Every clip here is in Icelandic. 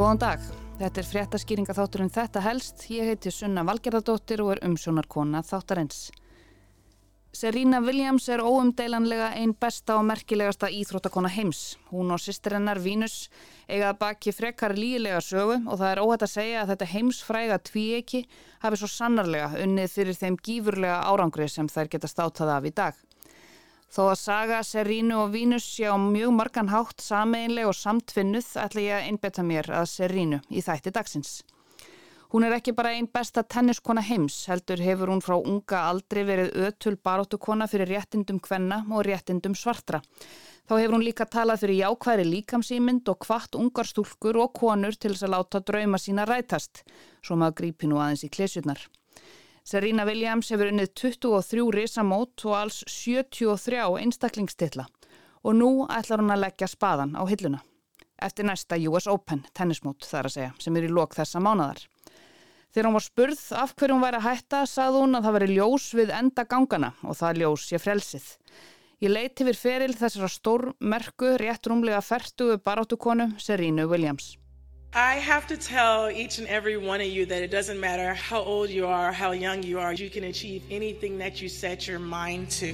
Góðan dag. Þetta er fréttaskýringa þátturinn Þetta helst. Ég heiti Sunna Valgerðardóttir og er umsjónarkona þáttarins. Serena Williams er óumdeilanlega einn besta og merkilegasta íþróttakona heims. Hún og sýstirinnar Vínus eiga baki frekar lílega sögu og það er óhætt að segja að þetta heimsfræga tvíeki hafi svo sannarlega unnið fyrir þeim gífurlega árangri sem þær geta státað af í dag. Þó að saga Serínu og Vínus sjá mjög margan hátt sameinleg og samtfinnuð ætla ég að einbeta mér að Serínu í þætti dagsins. Hún er ekki bara einn besta tenniskona heims, heldur hefur hún frá unga aldrei verið ötul baróttukona fyrir réttindum kvenna og réttindum svartra. Þá hefur hún líka talað fyrir jákværi líkamsýmynd og hvart ungar stúlkur og konur til þess að láta drauma sína rætast, svo maður grípi nú aðeins í klesjurnar. Serena Williams hefur unnið 23 risamót og alls 73 einstaklingstilla og nú ætlar hún að leggja spaðan á hilluna. Eftir næsta US Open tennismót þar að segja sem er í lok þessa mánadar. Þegar hún var spurð af hverju hún væri að hætta sagði hún að það veri ljós við enda gangana og það ljós ég frelsið. Ég leiti fyrir feril þessara stórmerku rétt rúmlega fertugu baráttukonu Serena Williams. I have to tell each and every one of you that it doesn't matter how old you are, how young you are, you can achieve anything that you set your mind to.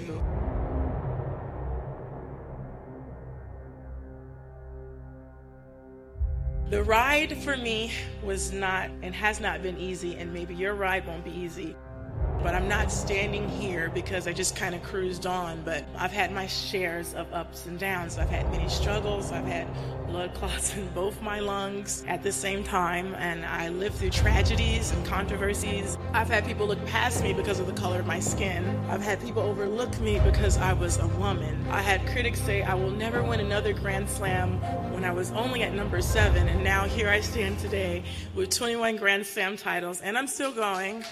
The ride for me was not and has not been easy, and maybe your ride won't be easy. But I'm not standing here because I just kind of cruised on. But I've had my shares of ups and downs. I've had many struggles. I've had blood clots in both my lungs at the same time. And I lived through tragedies and controversies. I've had people look past me because of the color of my skin. I've had people overlook me because I was a woman. I had critics say I will never win another Grand Slam when I was only at number seven. And now here I stand today with 21 Grand Slam titles. And I'm still going.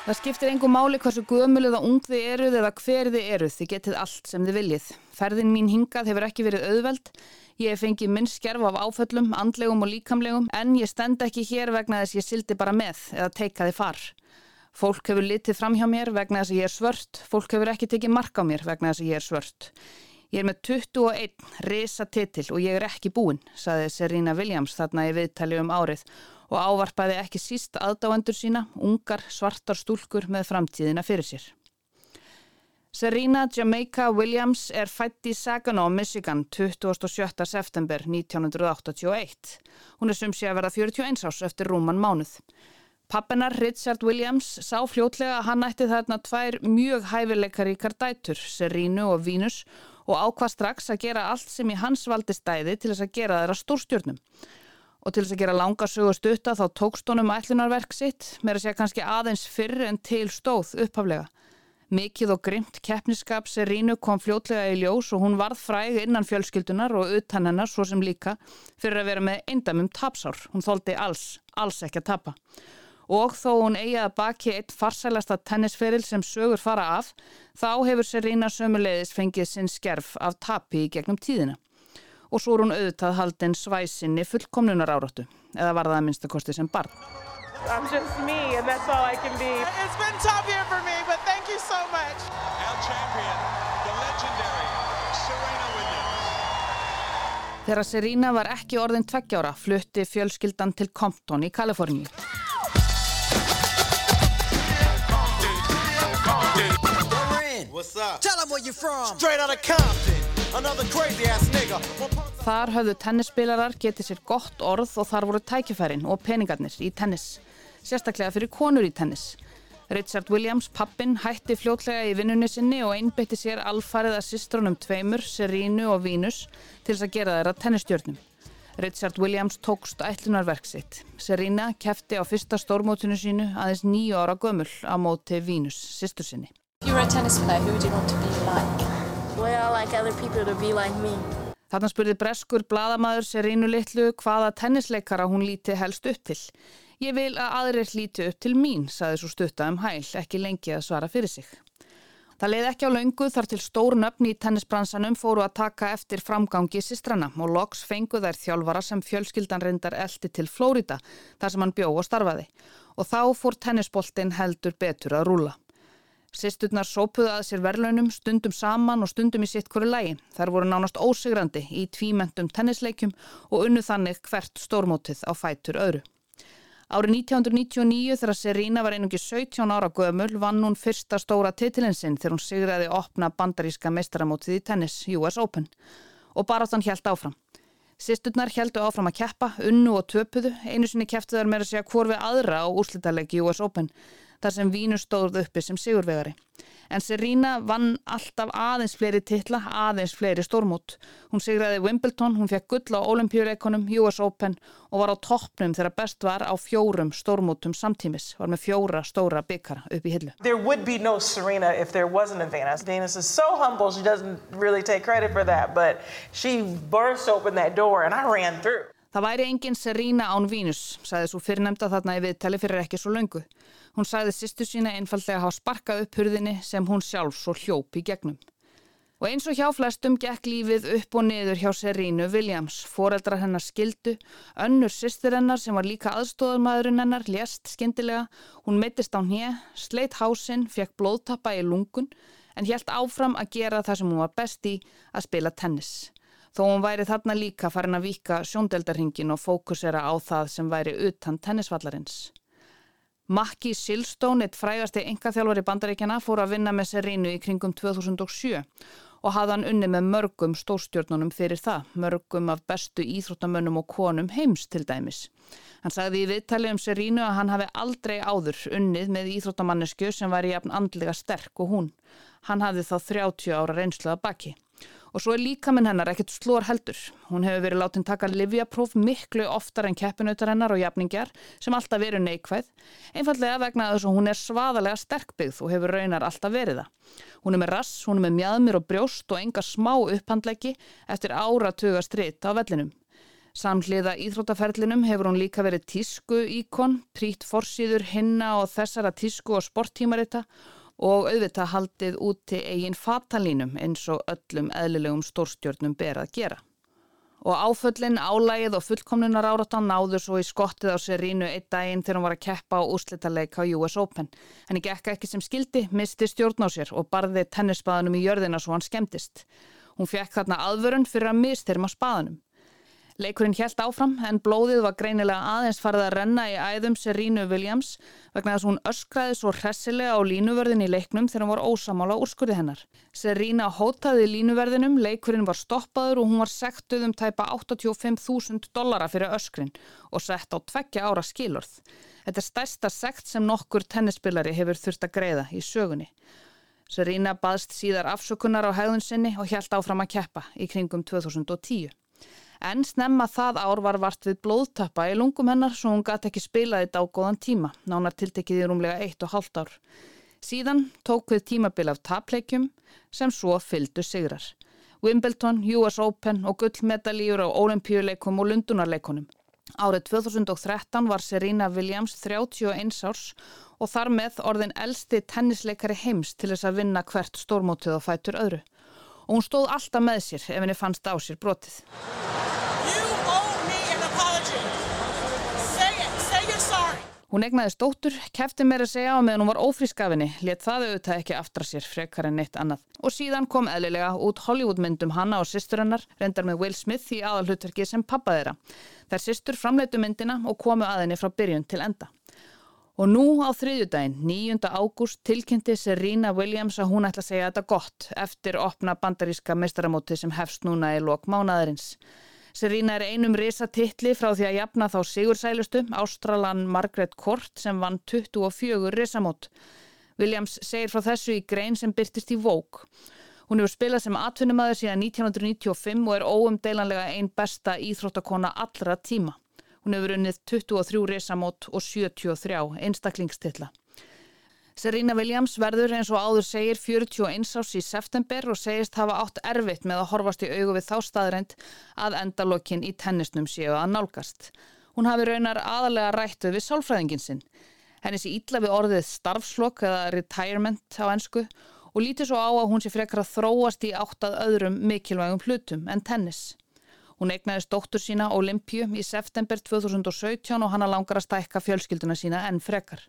Það skiptir engum máli hversu gömul eða ung þið eruð eða hver þið eruð, þið getið allt sem þið viljið. Ferðin mín hingað hefur ekki verið auðveld, ég hef fengið minn skerf af áföllum, andlegum og líkamlegum, en ég stend ekki hér vegna þess ég sildi bara með eða teikaði far. Fólk hefur litið fram hjá mér vegna þess að ég er svört, fólk hefur ekki tekið mark á mér vegna þess að ég er svört. Ég er með 21 resa titil og ég er ekki búinn, saði Serena Williams þarna í viðtali um árið og ávarpaði ekki síst aðdáendur sína, ungar svartar stúlkur með framtíðina fyrir sér. Serena Jamaica Williams er fætt í Saginaw, Michigan 27. september 1981. Hún er sumsi að verða 41 ás eftir rúman mánuð. Pappinar Richard Williams sá fljótlega að hann ætti þarna tvær mjög hæfileikaríkar dætur, Serenu og Venus og ákvað strax að gera allt sem í hans valdi stæði til þess að gera þeirra stórstjórnum og til þess að gera langa sögu stutta þá tókst honum ætlunarverk sitt með að segja kannski aðeins fyrr en til stóð upphaflega. Mikið og grimt keppniskap Serínu kom fljótlega í ljós og hún varð fræg innan fjölskyldunar og utan hennar svo sem líka fyrir að vera með eindamum tapsár. Hún þóldi alls, alls ekki að tapa. Og þó hún eigi að baki eitt farsælasta tennisferil sem sögur fara af, þá hefur Serína sömulegis fengið sinn skerf af tapi í gegnum tíðina og svo er hún auðvitað haldinn svæsinni fullkomnunar áráttu, eða var það að minnstakosti sem barn. I'm just me and that's all I can be. It's been tough here for me, but thank you so much. Our champion, the legendary Serena Williams. Þegar Serena var ekki orðin tveggjára, flutti fjölskyldan til Compton í Kaliforníu. What's up? Tell them where you're from. Straight out of Compton. Þar höfðu tennisspilarar getið sér gott orð og þar voru tækifærin og peningarnir í tennis, sérstaklega fyrir konur í tennis. Richard Williams, pappin, hætti fljótlega í vinnunni sinni og einbytti sér alfarið að systrunum tveimur, Serínu og Vínus, til þess að gera þeirra tennistjórnum. Richard Williams tókst ætlunarverk sitt. Serína kefti á fyrsta stórmótinu sínu aðeins nýju ára gömul á móti Vínus, sýstur sinni. Well, like other people to be like me. Þarna spurði breskur bladamæður Serínu Littlu hvaða tennisleikara hún líti helst upp til. Ég vil að aðrir líti upp til mín, saði svo stutta um hæl, ekki lengi að svara fyrir sig. Það leiði ekki á laungu þar til stór nöfni í tennisbransanum fóru að taka eftir framgangi sístrana og loks fengu þær þjálfara sem fjölskyldan reyndar eldi til Flórida, þar sem hann bjó og starfaði. Og þá fór tennisboltin heldur betur að rúla. Sisturnar sópuðu að sér verlaunum stundum saman og stundum í sitt hverju lægi. Þar voru nánast ósigrandi í tvímentum tennisleikjum og unnu þannig hvert stórmótið á fætur öðru. Árið 1999 þegar Serena var einungi 17 ára gömul vann hún fyrsta stóra titilinsinn þegar hún sigraði opna bandaríska meistaramótið í tennis US Open og baráttan hjælt áfram. Sisturnar heldu áfram að keppa, unnu og töpuðu, einu sinni kepptu þar með að segja hvort við aðra á úslítalegi US Open þar sem Vínur stóð uppi sem sigurvegari. En Serena vann alltaf aðeins fleiri titla, aðeins fleiri stórmút. Hún sigraði Wimbledon, hún fekk gull á olimpíuleikonum, US Open og var á toppnum þegar best var á fjórum stórmútum samtímis. Var með fjóra stóra byggara upp í hillu. There would be no Serena if there wasn't a Venus. Venus is so humble, she doesn't really take credit for that, but she burst open that door and I ran through. Það væri engin Serena án Vínus, sagði svo fyrirnemda þarna í viðtali fyrir ekki svo löngu. Hún sagði sýstu sína einfallega að hafa sparkað upp hurðinni sem hún sjálf svo hljóp í gegnum. Og eins og hjá flestum gekk lífið upp og niður hjá Serínu Williams, foreldrar hennar skildu, önnur sýstir hennar sem var líka aðstóðarmadurinn hennar, lést skindilega, hún mittist á hnið, sleitt hásinn, fekk blóðtappa í lungun en helt áfram að gera það sem hún var best í að spila tennis. Þó hún væri þarna líka farin að vika sjóndeldarhingin og fókusera á það sem væri utan tennisvallarins. Makki Silstone, eitt frægasti engaþjálfari bandaríkjana, fór að vinna með Serínu í kringum 2007 og hafði hann unni með mörgum stórstjórnunum fyrir það, mörgum af bestu íþróttamönnum og konum heims til dæmis. Hann sagði í viðtali um Serínu að hann hafi aldrei áður unnið með íþróttamannesku sem væri jafn andlega sterk og hún. Hann hafði þá 30 ára reynslu að baki. Og svo er líka minn hennar ekkert slór heldur. Hún hefur verið látin taka livjapróf miklu oftar en keppinautar hennar og jafningjar sem alltaf verið neikvæð, einfallega vegna þess að hún er svaðalega sterkbyggð og hefur raunar alltaf verið það. Hún er með rass, hún er með mjadmir og brjóst og enga smá upphandleggi eftir áratuga stritt á vellinum. Samhliða íþróttaferlinum hefur hún líka verið tísku íkon, prít forsýður, hinna og þessara tísku og sporttímarita og auðvitað haldið úti eigin fatalínum eins og öllum eðlilegum stórstjórnum ber að gera. Og áföllin, álægið og fullkomnunar áratan náður svo í skottið á Serínu eitt daginn þegar hún var að keppa á úslítaleg á US Open. Henni gekka ekki sem skildi, misti stjórn á sér og barði tennisbaðanum í jörðina svo hann skemmtist. Hún fekk þarna aðvörun fyrir að mistyrma spaðanum. Leikurinn helt áfram en blóðið var greinilega aðeins farið að renna í æðum Serínu Williams vegna þess að hún öskraði svo hressilega á línuverðin í leiknum þegar hún var ósamála úrskurði hennar. Serína hótaði línuverðinum, leikurinn var stoppaður og hún var sektuð um tæpa 85.000 dollara fyrir öskrin og sett á tveggja ára skilorð. Þetta er stærsta sekt sem nokkur tennisspilari hefur þurft að greiða í sögunni. Serína baðst síðar afsökunar á hegðun sinni og helt áfram að keppa í kringum 2010 en snemma það ár var vart við blóðtappa í lungum hennar svo hún gæti ekki spila þetta á góðan tíma, nánar tiltekið í rúmlega eitt og halvt ár. Síðan tók við tímabil af tapleikjum sem svo fyldu sigrar. Wimbledon, US Open og gullmedalíur á olimpíuleikum og lundunarleikunum. Árið 2013 var Serena Williams 31 árs og þar með orðin elsti tennisleikari heims til þess að vinna hvert stórmótið og fætur öðru. Og hún stóð alltaf með sér ef henni fannst á sér brotið. Hún egnaði stóttur, kefti að segja á meðan hún var ófrískafinni, let það auðvitað ekki aftra sér frekar en neitt annað. Og síðan kom eðlilega út Hollywoodmyndum hanna og sýsturinnar, reyndar með Will Smith í aðalhutverki sem pappa þeirra. Þær sýstur framleitu myndina og komu aðinni frá byrjun til enda. Og nú á þriðjudaginn, 9. ágúst, tilkynnti Serena Williams að hún ætla að segja þetta gott eftir opna bandaríska mestaramóti sem hefst núna í lok mánaðarins. Serena er einum risatittli frá því að jafna þá sigursælustu, Ástralan Margaret Court sem vann 24 risamót. Williams segir frá þessu í grein sem byrtist í Vogue. Hún hefur spilað sem atvinnumæður síðan 1995 og er óumdeilanlega einn besta íþróttakona allra tíma. Hún hefur unnið 23 risamót og 73 einstaklingstilla. Serena Williams verður eins og áður segir 41 ás í september og segist hafa átt erfitt með að horfast í augu við þá staðrænt að endalokkin í tennisnum séu að nálgast. Hún hafi raunar aðalega rættu við sálfræðingin sinn. Henni sé ítla við orðið starfslokk eða retirement á ennsku og lítið svo á að hún sé frekar að þróast í áttað öðrum mikilvægum hlutum en tennis. Hún eignaðist dóttur sína Olympju í september 2017 og hann að langar að stækka fjölskylduna sína enn frekar.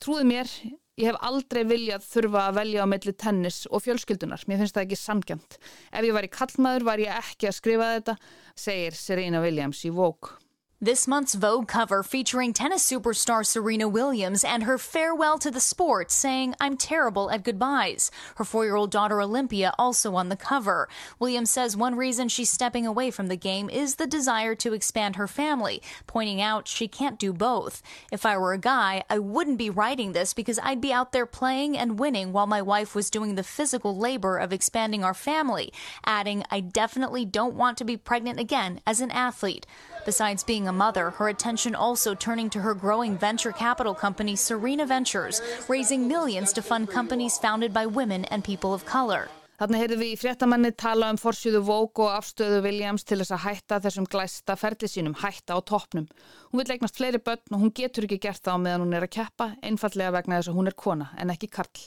Trúði mér, Ég hef aldrei viljað þurfa að velja á milli tennis og fjölskyldunar. Mér finnst það ekki samkjönd. Ef ég var í kallmaður var ég ekki að skrifa þetta, segir Serena Williams í Vogue. This month's Vogue cover featuring tennis superstar Serena Williams and her farewell to the sport, saying, I'm terrible at goodbyes. Her four year old daughter Olympia also on the cover. Williams says one reason she's stepping away from the game is the desire to expand her family, pointing out she can't do both. If I were a guy, I wouldn't be writing this because I'd be out there playing and winning while my wife was doing the physical labor of expanding our family, adding, I definitely don't want to be pregnant again as an athlete. Besides being a mother, her attention also turning to her growing venture capital company, Serena Ventures, raising millions to fund companies founded by women and people of color. Þannig heyrðum við í fréttamanni tala um forsjöðu Vók og afstöðu Williams til þess að hætta þessum glæsta ferli sínum, hætta á toppnum. Hún vil eignast fleiri börn og hún getur ekki gert það á meðan hún er að keppa, einfallega vegna þess að hún er kona en ekki karl.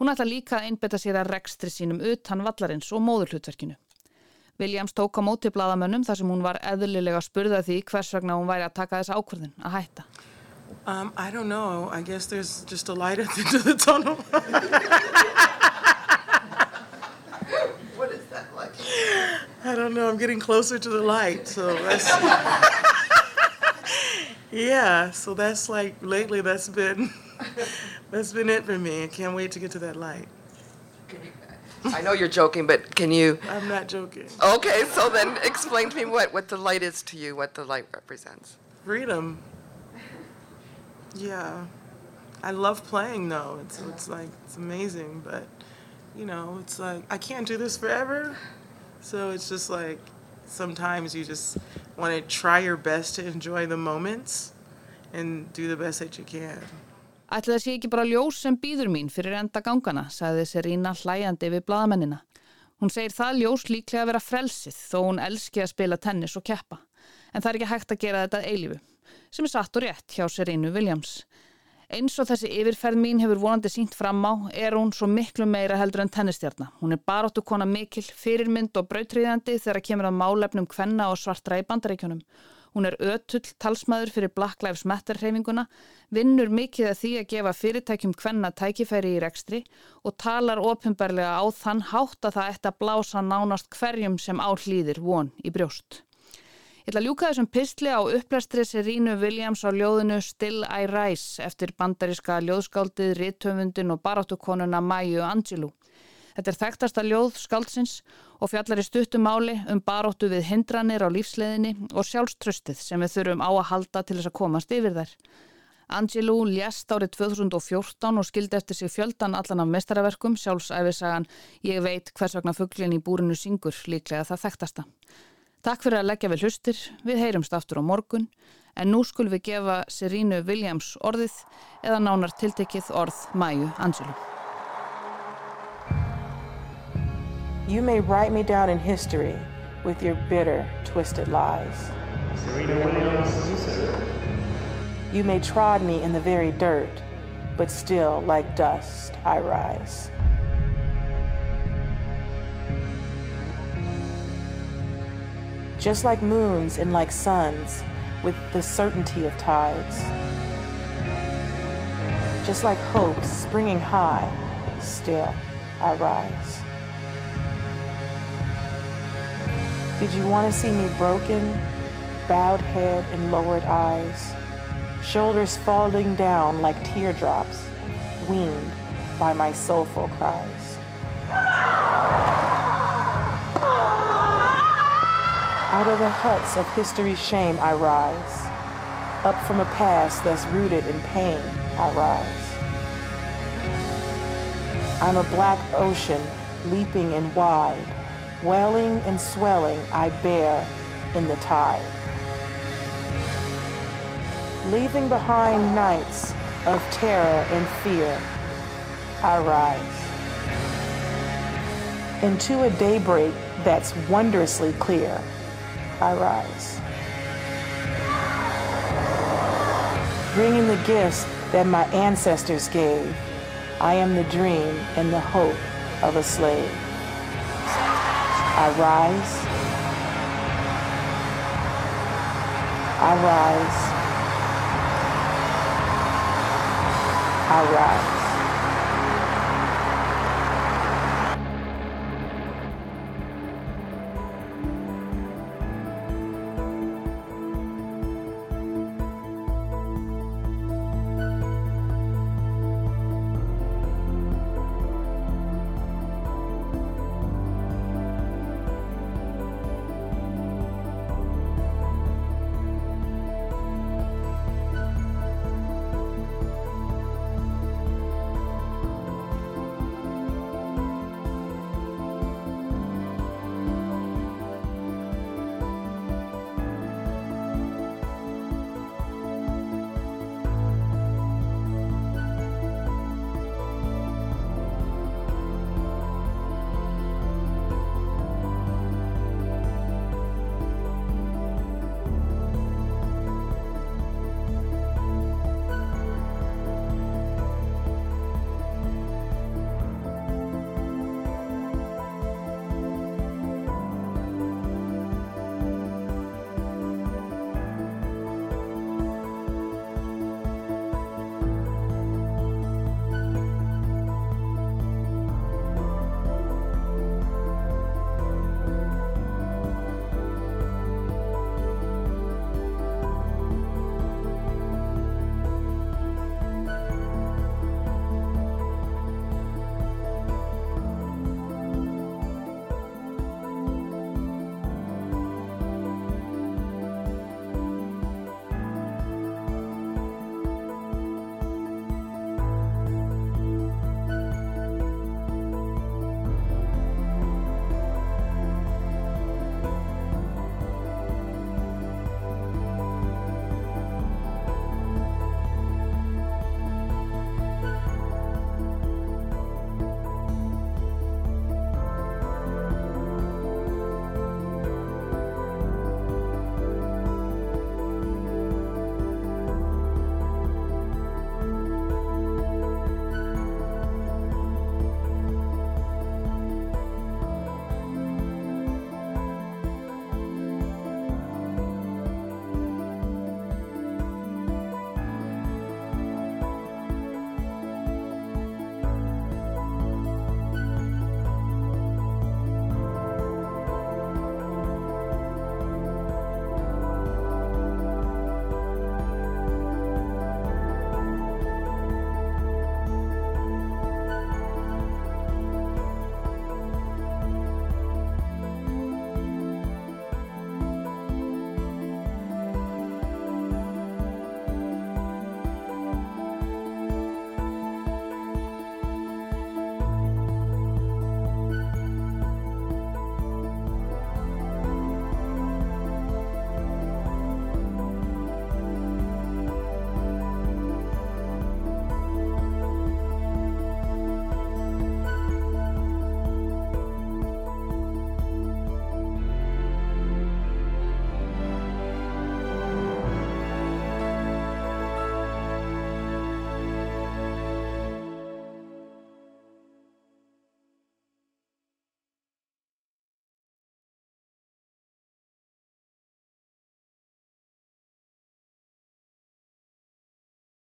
Hún ætla líka að einbeta sér að rekstri sínum utan vallarins og móðurhlutverkinu. Williams tók á móti bladamönnum þar sem hún var eðlilega að spurða því hvers vegna hún væri að taka þessa ákvörðin að hætta. Um, I don't know. I guess there's just a light at the end of the tunnel. What is that like? I don't know. I'm getting closer to the light, so that's. yeah, so that's like lately. That's been that's been it for me. I can't wait to get to that light. I know you're joking, but can you? I'm not joking. Okay, so then explain to me what, what the light is to you, what the light represents. Freedom. Yeah, I love playing though. It's it's like it's amazing, but you know, it's like I can't do this forever. So it's just like sometimes you just want to try your best to enjoy the moments and do the best that you can. Ætli það sé ekki bara ljós sem býður mín fyrir enda gangana, sagði Serína hlæjandi við bladamennina. Hún segir það ljós líklega að vera frelsið þó hún elski að spila tennis og keppa. En það er ekki hægt að gera þetta eilifu, sem er satt og rétt hjá Serínu Williams. Eins og þessi yfirferð mín hefur vonandi sínt fram á er hún svo miklu meira heldur en tennistjarnar. Hún er baróttu kona mikil, fyrirmynd og brautriðandi þegar kemur að málefnum kvenna og svartra í bandaríkjunum. Hún er ötull talsmaður fyrir Black Lives Matter hreyfinguna, vinnur mikið að því að gefa fyrirtækjum hvenna tækifæri í rekstri og talar ofinbarlega á þann hátt að það ætti að blása nánast hverjum sem á hlýðir von í brjóst. Ég ætla að ljúka þessum pistli á upplæstri Serínu Williams á ljóðinu Still I Rise eftir bandaríska ljóðskáldið, rittöfundin og baráttukonuna Maju Angelou. Þetta er þekktasta ljóð skáldsins og fjallar í stuttum máli um baróttu við hindranir á lífsleðinni og sjálfströstið sem við þurfum á að halda til þess að komast yfir þær. Angelou lést árið 2014 og skildi eftir sig fjöldan allan af mestaraverkum, sjálfsæfisagan Ég veit hvers vegna fugglin í búrinu syngur, líklega það þekktasta. Takk fyrir að leggja við hlustir, við heyrumst aftur á morgun, en nú skulum við gefa Serínu Williams orðið eða nánar tiltekið orð Mæju Angelou. You may write me down in history with your bitter, twisted lies. You may trod me in the very dirt, but still, like dust, I rise. Just like moons and like suns, with the certainty of tides. Just like hope springing high, still I rise. Did you want to see me broken, bowed head and lowered eyes, shoulders falling down like teardrops, weaned by my soulful cries? Out of the huts of history's shame I rise, up from a past that's rooted in pain I rise. I'm a black ocean leaping and wide, Welling and swelling I bear in the tide. Leaving behind nights of terror and fear, I rise. Into a daybreak that's wondrously clear, I rise. Bringing the gifts that my ancestors gave, I am the dream and the hope of a slave. I rise. I rise. I rise.